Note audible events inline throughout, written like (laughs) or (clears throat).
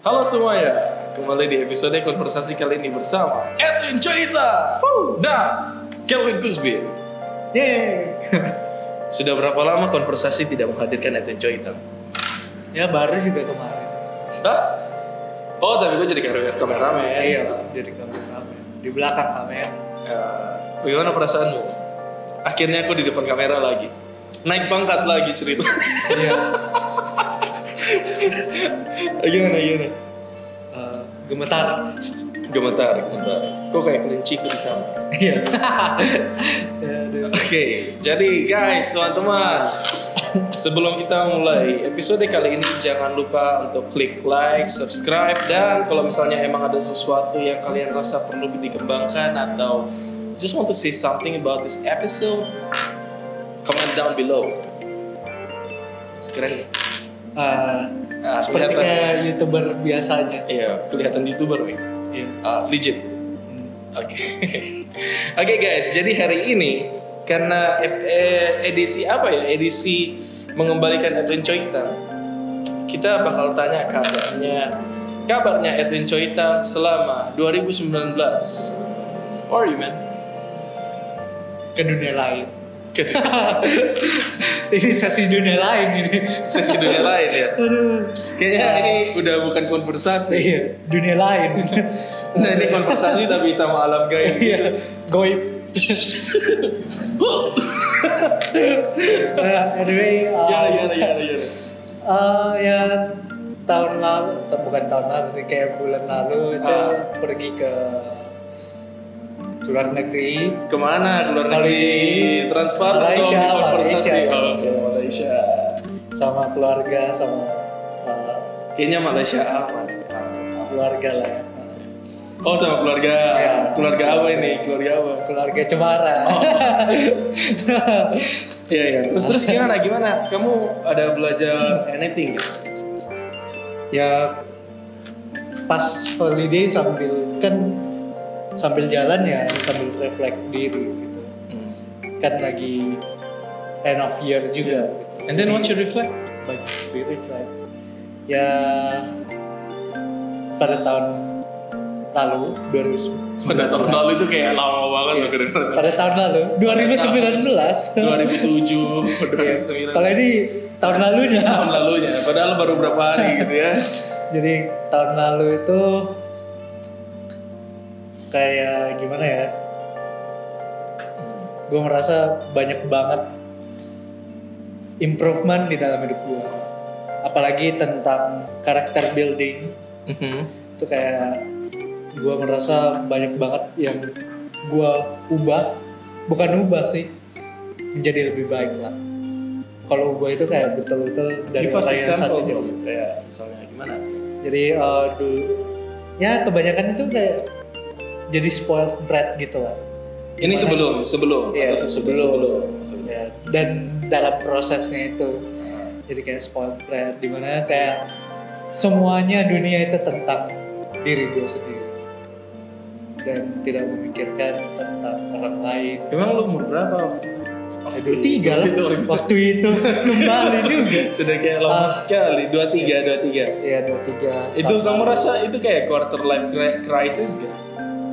Halo semuanya, kembali di episode konversasi kali ini bersama Edwin Coita dan Kelvin Kusbir. Yeay. (laughs) Sudah berapa lama konversasi tidak menghadirkan Edwin Coita? ya baru juga kemarin. Hah? Oh, tapi gue jadi kamera kameramen. Iya, jadi kamera di belakang kamera. Ya, bagaimana perasaanmu? Akhirnya aku di depan kamera lagi. Naik pangkat lagi cerita. Iya. (laughs) gimana, gimana? Eh, gemetar. Gemetar, gemetar. Kok kayak kelinci di kamar? Iya. Ya. (laughs) Oke, jadi guys, teman-teman, sebelum kita mulai episode kali ini, jangan lupa untuk klik like, subscribe, dan kalau misalnya emang ada sesuatu yang kalian rasa perlu dikembangkan atau just want to say something about this episode, comment down below. Keren Eh, Ah, seperti kelihatan. kayak youtuber biasanya. Iya, kelihatan youtuber nih. Iya. Ah, legit. Hmm. Oke, (laughs) oke guys. Jadi hari ini karena eh, edisi apa ya? Edisi mengembalikan Edwin Coita. Kita bakal tanya kabarnya, kabarnya Edwin Coita selama 2019. Or you man? Ke dunia lain. (laughs) Ini sesi dunia lain ini. sesi dunia lain ya. Aduh. Kayaknya ini udah bukan konversasi. Iya, dunia lain. Nah ini konversasi tapi sama alam gaib. Iya, goib. (laughs) Nah, anyway, uh, Ya, ya, ya, ya. Uh, ya tahun lalu, atau bukan tahun lalu sih, kayak bulan lalu itu Ah. pergi ke luar negeri. Ke mana? Ke luar negeri? Dong Malaysia. Malaysia. Oh, ke Malaysia. sama keluarga sama uh, Kayaknya Malaysia aman. Keluarga lah ya. Oh sama keluarga. Ya. Keluarga apa ini? Keluarga apa? keluarga cemara. Oh. (laughs) Iya iya. Terus terus gimana? Gimana? Kamu ada belajar anything gitu? ya pas holiday sambil kan sambil jalan ya sambil reflect diri gitu. Kan lagi end of year juga. Gitu. And then what you reflect? banyak di reflect. Ya pada tahun lalu 2019 Pada tahun lalu itu kayak lama banget Iya. loh pada tahun lalu 2019 2007, 2009. kalau ini tahun lalunya tahun lalunya. Padahal baru berapa hari gitu ya. (laughs) jadi tahun lalu itu kayak gimana ya gue merasa banyak banget improvement di dalam hidup gue apalagi tentang karakter building itu kayak gue merasa banyak banget yang gue ubah bukan ubah sih menjadi lebih baik lah kalau ubah itu kayak betul-betul dari orang yang satu jadi. Kayak misalnya gimana? jadi eh, dulu ya kebanyakan itu kayak jadi spoiled brat gitu lah Ini sebelum, sebelum Iya, atau sesudah sebelum. sebelum. ya, dan dalam prosesnya itu jadi kayak spoiled brat di mana kayak semuanya dunia itu tentang diri gue sendiri dan tidak memikirkan tentang orang lain Emang lu umur berapa waktu itu? Eh, dua tiga lah Itu, waktu itu (laughs) kembali juga Sudah kayak lama Ah. sekali, dua tiga, dua tiga. ya dua tiga Itu kamu rasa itu kayak quarter life cri- crisis gak?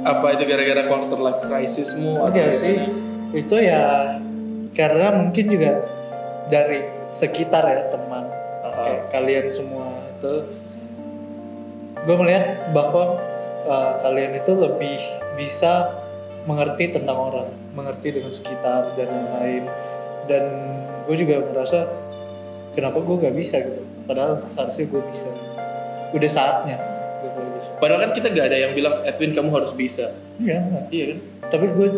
Apa itu gara-gara quarter life crisismu? Enggak sih, gimana? itu ya karena mungkin juga dari sekitar ya teman Aha. kayak kalian semua itu gue melihat bahwa uh, kalian itu lebih bisa mengerti tentang orang, mengerti dengan sekitar dan lain-lain dan gue juga merasa kenapa gue gak bisa gitu, padahal seharusnya gue bisa, udah saatnya gitu. Padahal kan kita gak ada yang bilang Edwin kamu harus bisa. Iya. Iya kan? tapi gue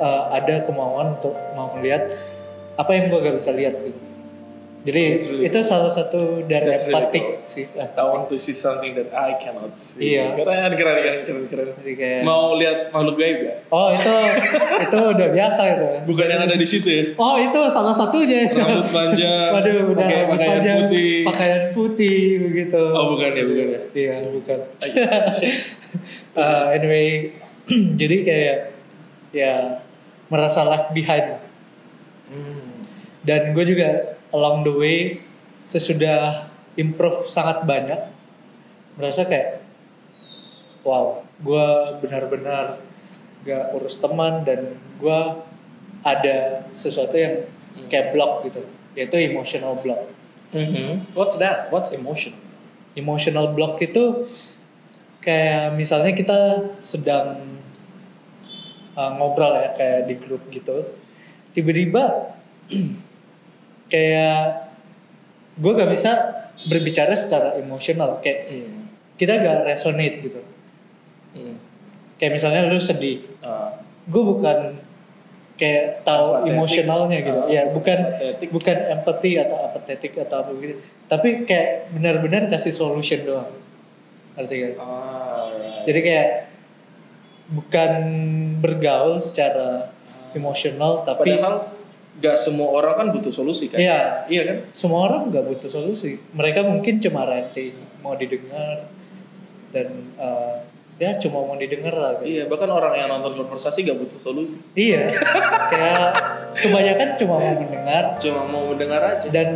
uh, ada kemauan untuk mau melihat apa yang gue gak bisa lihat gitu. Jadi really itu salah satu dari That's really empatik cool. sih. I want to see something that I cannot see. Iya. Keren, keren, keren, keren, keren. Jadi kayak Mau lihat makhluk gaib gak? oh itu itu udah biasa itu. Bukan yang ada di situ ya? Oh itu salah satunya itu. Rambut panjang, Waduh udah pakai pakaian panjang, putih. pakaian putih begitu. Oh bukan ya, bukan ya. Iya bukan. (laughs) Uh, anyway (clears throat) jadi kayak ya merasa left behind Hmm. dan gue juga along the way sesudah improve sangat banyak merasa kayak wow gue benar-benar gak urus teman dan gue ada sesuatu yang kayak block gitu yaitu emotional block Mhm. What's that? What's emotion? emotional block itu kayak misalnya kita sedang uh, ngobrol ya kayak di grup gitu tiba-tiba (clears throat) (clears throat) kayak gue gak bisa berbicara secara emosional kayak Hmm. kita gak resonate gitu Hmm. kayak misalnya lu sedih Ah. gue bukan kayak tahu Apathetic. emosionalnya gitu Ah, ya bukan apathetic. bukan empathy atau apathetic atau apa gitu tapi kayak benar-benar kasih solution doang Ah, right. jadi kayak bukan bergaul secara emosional tapi Padahal gak semua orang kan butuh solusi kan? Iya. Iya kan? semua orang nggak butuh solusi mereka mungkin cuma ranting mau didengar dan uh, ya cuma mau didengar lah gitu. Iya, bahkan orang yang nonton konversasi gak butuh solusi. iya kayak kebanyakan cuma mau mendengar Cuma mau mendengar aja. dan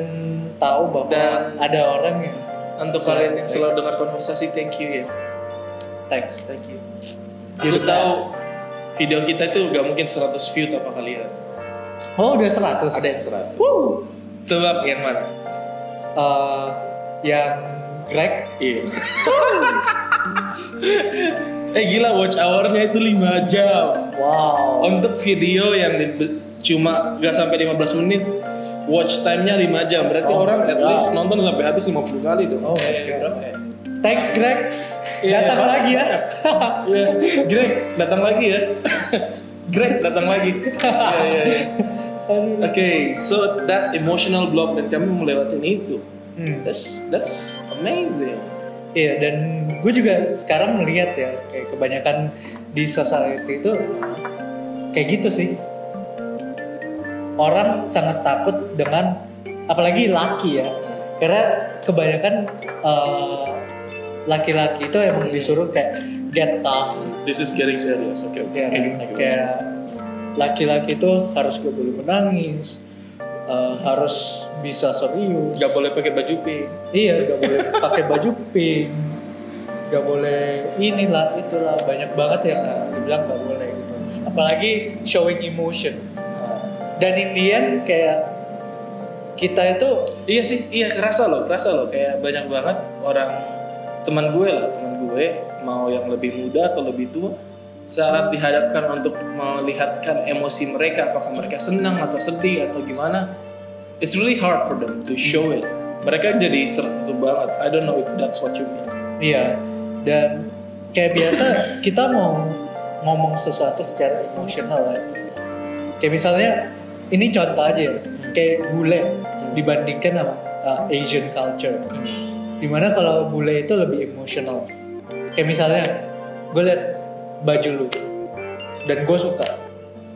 tahu bahwa Dan- ada orang yang Untuk Selalu kalian yang selalu dengar konversasi, thank you ya. thanks Thank you. Aku tahu video kita itu gak mungkin 100 view tanpa kalian. Oh udah 100 Ada yang 100. Woo. Tebak yang mana? Uh, yang Greg Iya. (laughs) eh gila watch hour-nya itu 5 jam. wow Untuk video yang di- cuma gak sampai 15 menit watch time-nya 5 jam. Berarti Oh orang at God. least nonton sampai habis 50 kali dong. Oh eh, berapa ya? thanks Greg Iya, datang Pak. lagi ya (laughs) Iya, Greg datang lagi ya. (laughs) Greg datang lagi. Iya, iya, iya. Oke, so that's emotional block dan kami melewatin itu. Hmm. That's that's amazing. Iya dan gue juga sekarang melihat ya kayak kebanyakan di society itu kayak gitu sih orang sangat takut dengan apalagi laki ya karena kebanyakan eh, laki-laki itu emang disuruh kayak get tough This is getting serious. Oke, oke. ya, Kayak gimana, gimana? kayak laki-laki itu harus gak boleh menangis eh, harus bisa serius Gak boleh pakai baju pink. Iya, gak boleh pakai baju pink, gak boleh inilah itulah banyak banget yang dibilang gak boleh gitu. Apalagi showing emotion. Dan Indian kayak kita itu Iya sih, iya kerasa loh, kerasa loh. Kayak banyak banget orang teman gue lah, teman gue mau yang lebih muda atau lebih tua saat dihadapkan untuk melihatkan emosi mereka, apakah mereka senang atau sedih atau gimana, it's really hard for them to show it. Mereka jadi tertutup banget. I don't know if that's what you mean. iya dan kayak biasa kita mau ngomong sesuatu secara emosional ya. Kayak misalnya ini contoh aja ya, kayak bule dibandingkan sama uh, Asian culture. Di mana kalau bule itu lebih emosional. Kayak misalnya gue liat baju lu dan gue suka.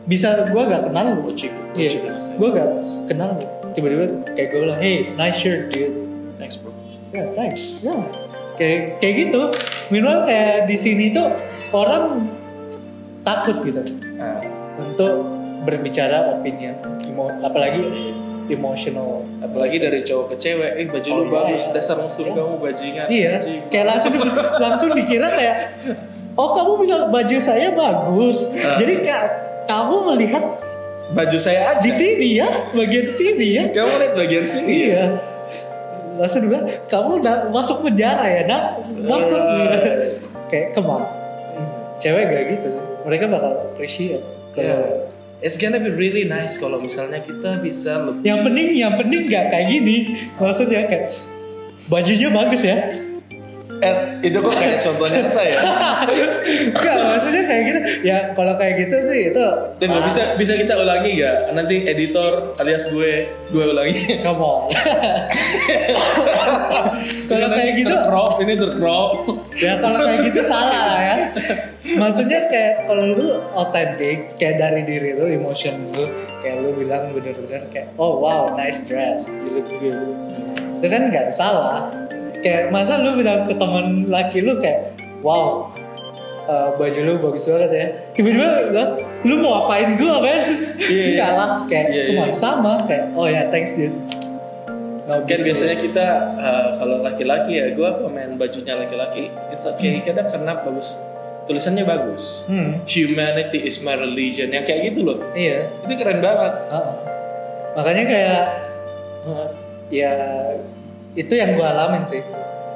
Bisa gue gak kenal lu. Ucik, Iya, gue gak kenal lu. Tiba-tiba kayak gue bilang, hey nice shirt dude. Thanks bro. Ya thanks. Ya. Kayak kayak gitu. Minimal kayak di sini tuh orang takut gitu Nah, untuk berbicara opinion, emo, apalagi emotional. apalagi dari cowok ke cewek, eh baju lu Oh, iya, bagus, iya. dasar musuh kamu bajingan. Iya, kayak langsung langsung dikira kayak oh kamu bilang baju saya bagus. Ah. Jadi kamu melihat baju saya aja. di sini ya, bagian sini ya. Kamu lihat bagian sini ya? Iya. Langsung bilang kamu udah masuk penjara ya, nak? Masuk. Eh. (laughs) kayak ke mana? Cewek gak gitu sih. Mereka bakal appreciate. Yeah. It's gonna be really nice kalau misalnya kita bisa lebih Yang penting, yang penting gak kayak gini. Maksudnya kayak bajunya bagus ya. Eh, itu kok kayak contoh nyata ya. (laughs) Enggak, maksudnya kayak gitu. Ya kalau kayak gitu sih itu Dan nggak bisa bisa kita ulangi gak? Nanti editor alias gue gue ulangi. (laughs) Come on. (laughs) kalau kayak gitu, tercrop, ini tercrop. ya kalau kayak gitu salah lah ya. Maksudnya kayak kalau lu otentik, kayak dari diri lu, emotion lu, kayak lu bilang bener-bener kayak, oh wow, nice dress, you look good. Itu kan nggak ada salah. Kayak masa lu bilang ke teman laki lu kayak, wow, eh, baju lu bagus banget ya. Tiba-tiba lu bilang, lu mau apain gua men? Iya, iya. Enggak lah, kayak cuma iya. sama kayak, oh ya thanks dude. No kan big biasanya kita uh, kalau laki-laki ya gue komen bajunya laki-laki it's okay kadang karena bagus tulisannya bagus Hmm, humanity is my religion ya kayak gitu loh iya. itu keren banget Heeh. Makanya kayak Hah. ya itu yang gue alamin sih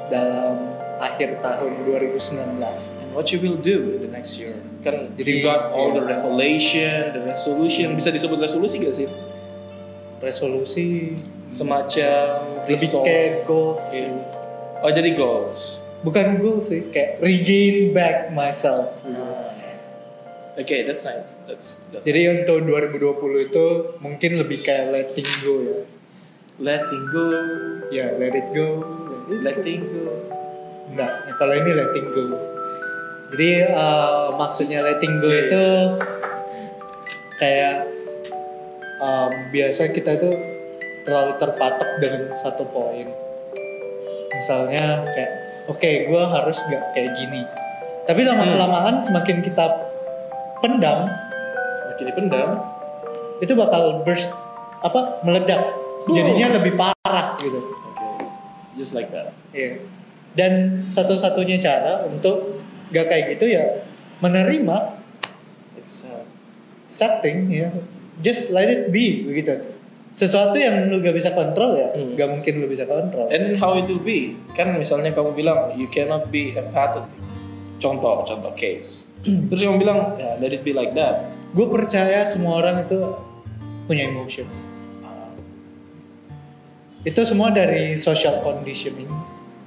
dalam akhir tahun 2019. And what you will do in the next year kan Jadi- you got all the revelation the resolution bisa disebut resolusi gak sih Resolusi semacam lebih resolve. kayak goals. Iya. oh jadi goals Bukan goals sih, kayak regain back myself. oke that's nice that's, that's Jadi untuk 2020 itu mungkin lebih kayak letting go ya. Letting go Ya, let it go. let it letting go Enggak, ya kalau ini letting go. Jadi eh, maksudnya letting go Iya, itu kayak em, biasa kita itu terlalu terpatok dengan satu poin. Misalnya kayak, oke, gue harus nggak kayak gini. Tapi lama kelamaan semakin kita pendam, semakin dipendam itu bakal burst apa meledak. Jadinya lebih parah gitu. oke just like that Iya. Dan satu-satunya cara untuk gak kayak gitu ya menerima it's uh, setting ya. Just let it be begitu. Sesuatu yang lu gak bisa kontrol ya, Hmm. gak mungkin lu bisa kontrol. And how it will be? Kan misalnya kamu bilang you cannot be empathetic. Contoh, contoh case. Terus kamu bilang ya let it be like that. Gue percaya semua orang itu punya emotion. Itu semua dari social conditioning.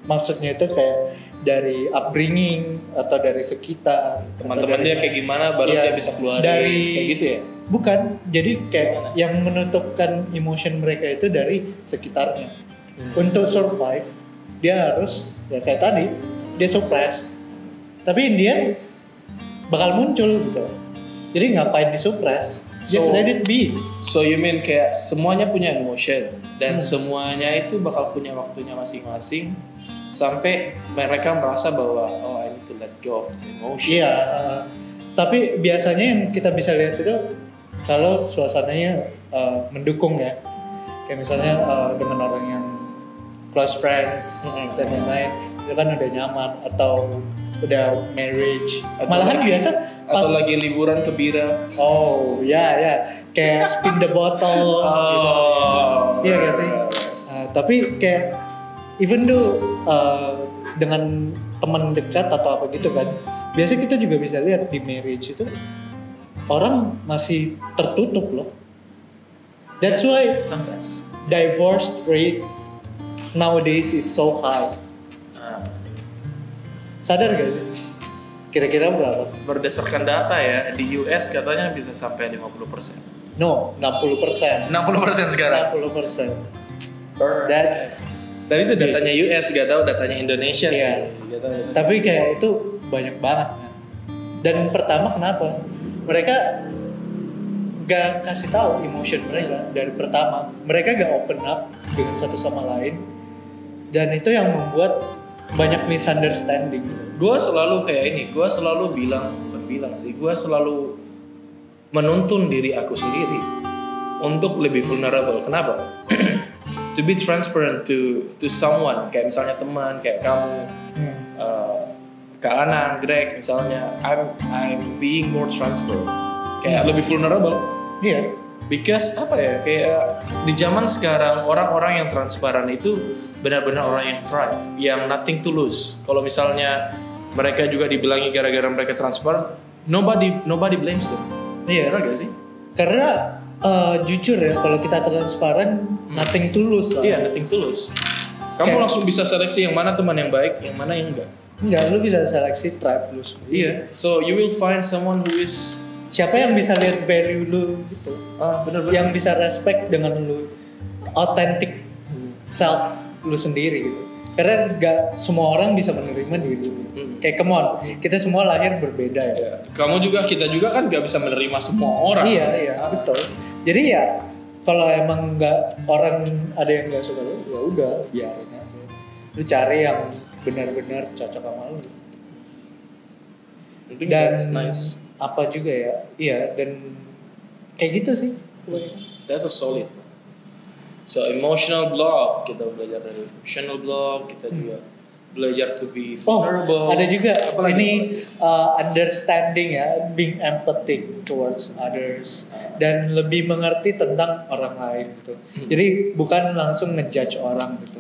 Maksudnya itu kayak dari upbringing atau dari sekitar. Teman-teman dia kayak gimana baru Iya, dia bisa keluar dari- kayak gitu ya. Bukan, jadi kayak Gimana? yang menutupkan emotion mereka itu dari sekitarnya. Untuk survive, dia harus ya kayak tadi, dia suppress. Tapi end, bakal muncul gitu. Jadi ngapain disuppress? Just So- let it be. So you mean kayak semuanya punya emotion dan Hmm. semuanya itu bakal punya waktunya masing-masing sampai mereka merasa bahwa oh I need to let go of this emotion. Iya. uh, tapi biasanya yang kita bisa lihat itu kalau suasananya uh, mendukung ya. Kayak misalnya uh, dengan orang yang close friends Mm-mm. dan lain-lain itu kan udah nyaman atau udah marriage. Atau Malahan lagi- biasa pas Atau lagi liburan ke Bira. oh ya ya kayak spin the bottle (laughs) gitu. Iya gak sih? Uh, tapi kayak even though uh, dengan teman dekat atau apa gitu kan, biasa kita juga bisa lihat di marriage itu orang masih tertutup loh. That's why sometimes. divorce rate nowadays is so high. Sadar gak sih? Kira-kira berapa? Berdasarkan data ya, di US katanya bisa sampai 50%. No, 60%. 60% sekarang. 60%. That's Tapi itu datanya US, gak tahu datanya Indonesia sih. Iya. Gak tahu tapi kayak itu banyak banget kan. dan pertama kenapa mereka gak kasih tahu emotion mereka dari pertama mereka gak open up dengan satu sama lain dan itu yang membuat banyak misunderstanding Gue selalu kayak ini, gue selalu bilang, bukan bilang sih, gue selalu menuntun diri aku sendiri untuk lebih vulnerable. Kenapa? (clears throat) to be transparent to to someone, kayak misalnya teman, kayak kamu, uh, Kak Anang, Greg misalnya, I'm I'm being more transparent, kayak lebih vulnerable. iya Because apa ya kayak di zaman sekarang orang-orang yang transparan itu benar-benar orang yang thrive, yang nothing to lose. Kalau misalnya mereka juga dibilangi gara-gara mereka transparan, nobody nobody blames them. iya Benar gak sih? karena eh, jujur ya kalau kita transparan nothing tulus lah Iya, nothing to lose. Kamu Kayak- langsung bisa seleksi yang mana teman yang baik, yang mana yang enggak. enggak lu bisa seleksi tribe lu sendiri. Iya. So you will find someone who is siapa yang bisa lihat value lu gitu ah benar-benar yang bisa respect dengan lu authentic Hmm. self lu sendiri gitu karena gak semua orang bisa menerima diri lu Hmm. kayak come on kita semua lahir berbeda ya Ya, Kamu juga kita juga kan gak bisa menerima semua orang. iya iya Ah. betul jadi ya kalau emang nggak orang ada yang nggak suka lu ya udah biarin aja lu cari yang benar-benar cocok sama lu I think dan that's nice. apa juga ya iya dan kayak gitu sih kebanyakan. That's a solid. So emotional block kita belajar dari emotional block, kita juga belajar to be Oh, vulnerable. ada juga Apalagi? ini uh, understanding ya, being empathic towards others dan lebih mengerti tentang orang lain gitu. Jadi bukan langsung ngejudge orang gitu.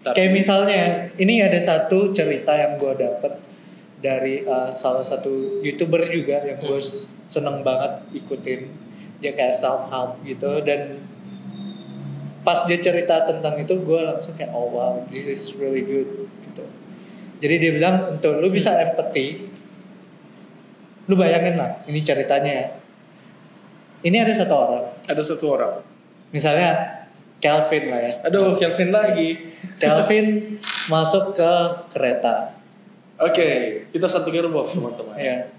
Tapi- Kayak misalnya ini ada satu cerita yang gue dapet dari uh, salah satu youtuber juga yang gue seneng banget ikutin. Dia kayak self help gitu dan pas dia cerita tentang itu gue langsung kayak oh wow this is really good gitu jadi dia bilang untuk lu bisa empathy lu bayangin lah ini ceritanya ya ini ada satu orang ada satu orang. misalnya Calvin lah ya Aduh, Kelvin lagi. Calvin masuk ke kereta Oke, kita satu gerbong teman-teman. ya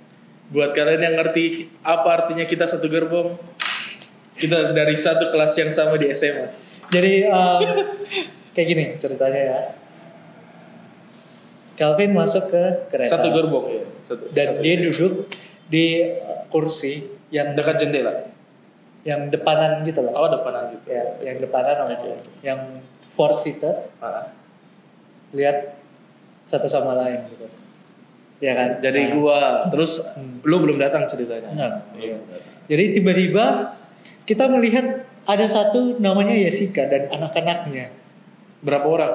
Buat kalian yang ngerti apa artinya kita satu gerbong, kita dari satu kelas yang sama di SMA. Jadi um, kayak gini ceritanya ya Calvin masuk ke kereta Satu gerbong ya. Satu, dan satu dia duduk di uh, kursi yang dekat jendela. yang depanan gitu loh Oh, depanan gitu. ya yang depanan sama Oke. yang four seater Ah. lihat satu sama lain gitu ya kan Jadi Nah, gua terus Hmm. lu belum datang ceritanya. Enggak. Iya. jadi tiba-tiba kita melihat ada satu namanya Jessica dan anak-anaknya. Berapa orang?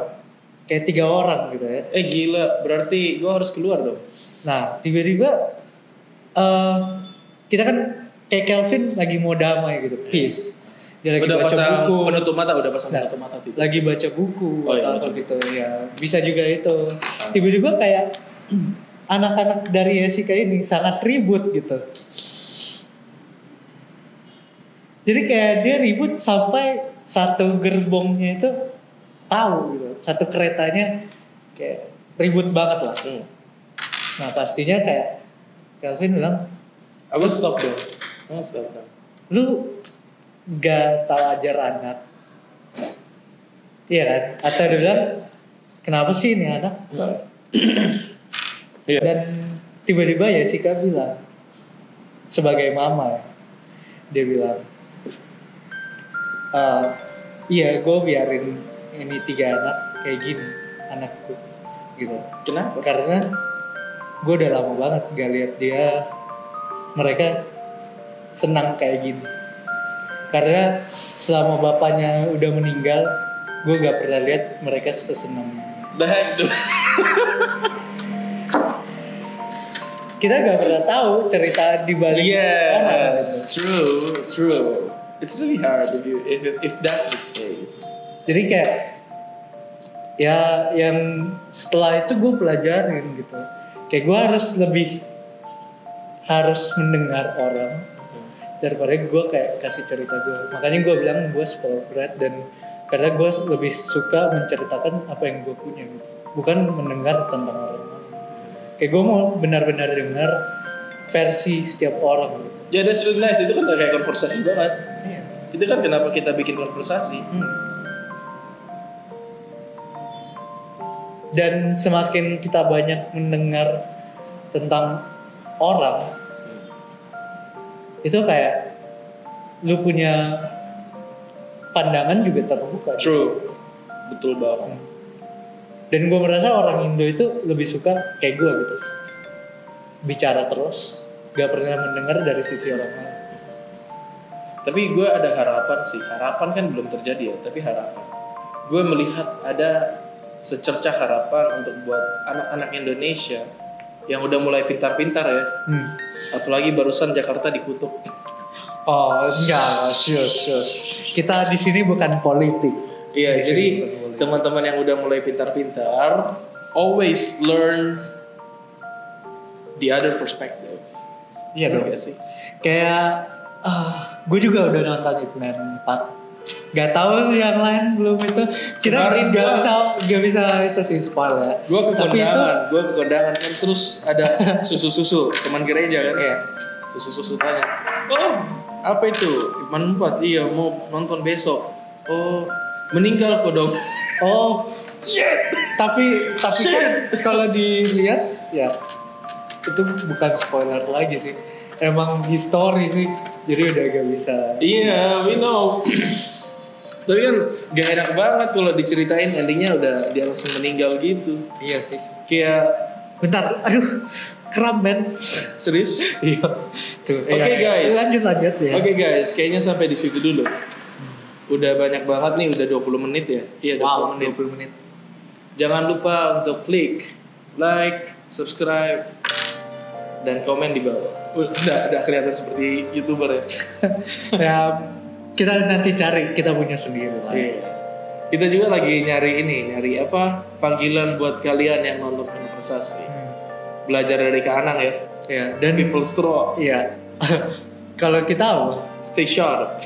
kayak tiga orang gitu ya. Eh gila, berarti gua harus keluar dong. nah tiba-tiba eh kita kan kayak Kelvin lagi mau damai gitu. Peace. Dia lagi udah baca pasang buku. penutup mata, udah pasang Nah, penutup mata gitu. lagi baca buku Oh, iya, atau baca apa gitu. Ya bisa juga itu. Tiba-tiba kayak (clears throat) anak-anak dari Jessica ini sangat ribut gitu jadi kayak dia ribut sampai satu gerbongnya itu tahu gitu satu keretanya kayak ribut banget lah Hmm. nah pastinya kayak Kelvin bilang I will stop dong. Will stop dong. lu gak tahu ajar anak iya kan atau dia bilang kenapa sih ini anak (clears throat) Iya. dan tiba-tiba Jessica bilang sebagai mama ya, dia bilang "Eh, iya gue biarin ini tiga anak kayak gini anakku gitu Kenapa? karena gue udah lama banget gak lihat dia mereka senang kayak gini karena selama bapaknya udah meninggal gue gak pernah lihat mereka sesenang duh. kita gak pernah tahu cerita di balik Yeah, orang, it's gitu. true, true. It's really hard if you if if that's the case. jadi kayak ya yang setelah itu gue pelajarin gitu. Kayak gue harus lebih harus mendengar orang daripada gue kayak kasih cerita gue makanya gue bilang gue spoiled dan karena gue lebih suka menceritakan apa yang gue punya gitu. Bukan mendengar tentang orang. Kayak gue mau benar-benar dengar versi setiap orang gitu Ya, that's really nice. Itu kan kayak konversasi banget. Iya. Itu kan kenapa kita bikin konversasi. Hmm. Dan semakin kita banyak mendengar tentang orang, itu kayak lu punya pandangan juga terbuka. True. Betul banget. Dan gue merasa orang Indo itu lebih suka kayak gue gitu, bicara terus, gak pernah mendengar dari sisi orang lain. Tapi gue ada harapan sih. Harapan kan belum terjadi ya, tapi harapan. Gue melihat ada secercah harapan untuk buat anak-anak Indonesia yang udah mulai pintar-pintar ya. Hmm. Apalagi barusan Jakarta dikutuk. Oh enggak, sure, sure. Kita di sini bukan politik. Iya, jadi teman-teman yang udah mulai pintar-pintar, always learn the other perspective. Iya dong. Iya sih. Kayak ah, gue juga udah nonton Hitman 4. Gak tahu sih yang lain belum itu. Kita Kemarin gak gua- bisa gak bisa itu sih spoil ya. Gue ke kondangan, gue ke kondangan kan terus ada (laughs) susu-susu teman gereja kan. Iya. Susu-susu tanya, oh apa itu? Iman 4, iya mau nonton besok. Oh meninggal kok dong. Oh, tapi tapi kan kalau dilihat ya itu bukan spoiler lagi sih. Emang history sih. Jadi udah gak bisa. Iya, we know. (clears throat) Tapi kan gak enak banget kalau diceritain endingnya udah dia langsung meninggal gitu. Iya sih. Kayak Bentar, aduh, kram men. serius? (laughs) Iya. Tuh. Oke, iya, guys. Lanjut lanjut ya. Oke guys, kayaknya sampai di situ dulu. Udah banyak banget nih, udah 20 menit ya. Iya, 20 Wow, menit. 20 menit. Jangan lupa untuk klik like, subscribe, dan komen di bawah. Udah, udah kelihatan seperti youtuber ya. (laughs) ya kita nanti cari kita punya sendiri lah. Iya. Kita juga lagi nyari ini, nyari apa panggilan buat kalian yang nonton konversasi. Hmm. Belajar dari Kak Anang ya. Ya, dan People strong, iya. (laughs) Kalau kita apa? stay sharp,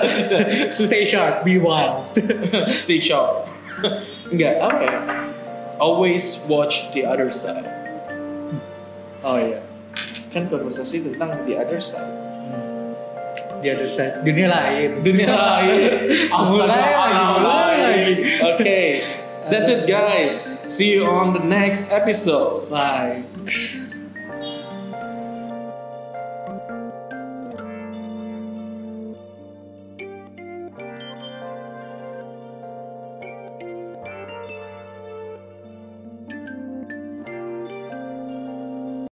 (laughs) Stay sharp, be wild. stay sharp. Enggak apa ya? Always watch the other side. oh iya. Kan konversasi tentang the other side. Di other side, dunia lain. dunia lain. (laughs) Lagi, mulai. Oke, that's it guys. See you on the next episode. Bye.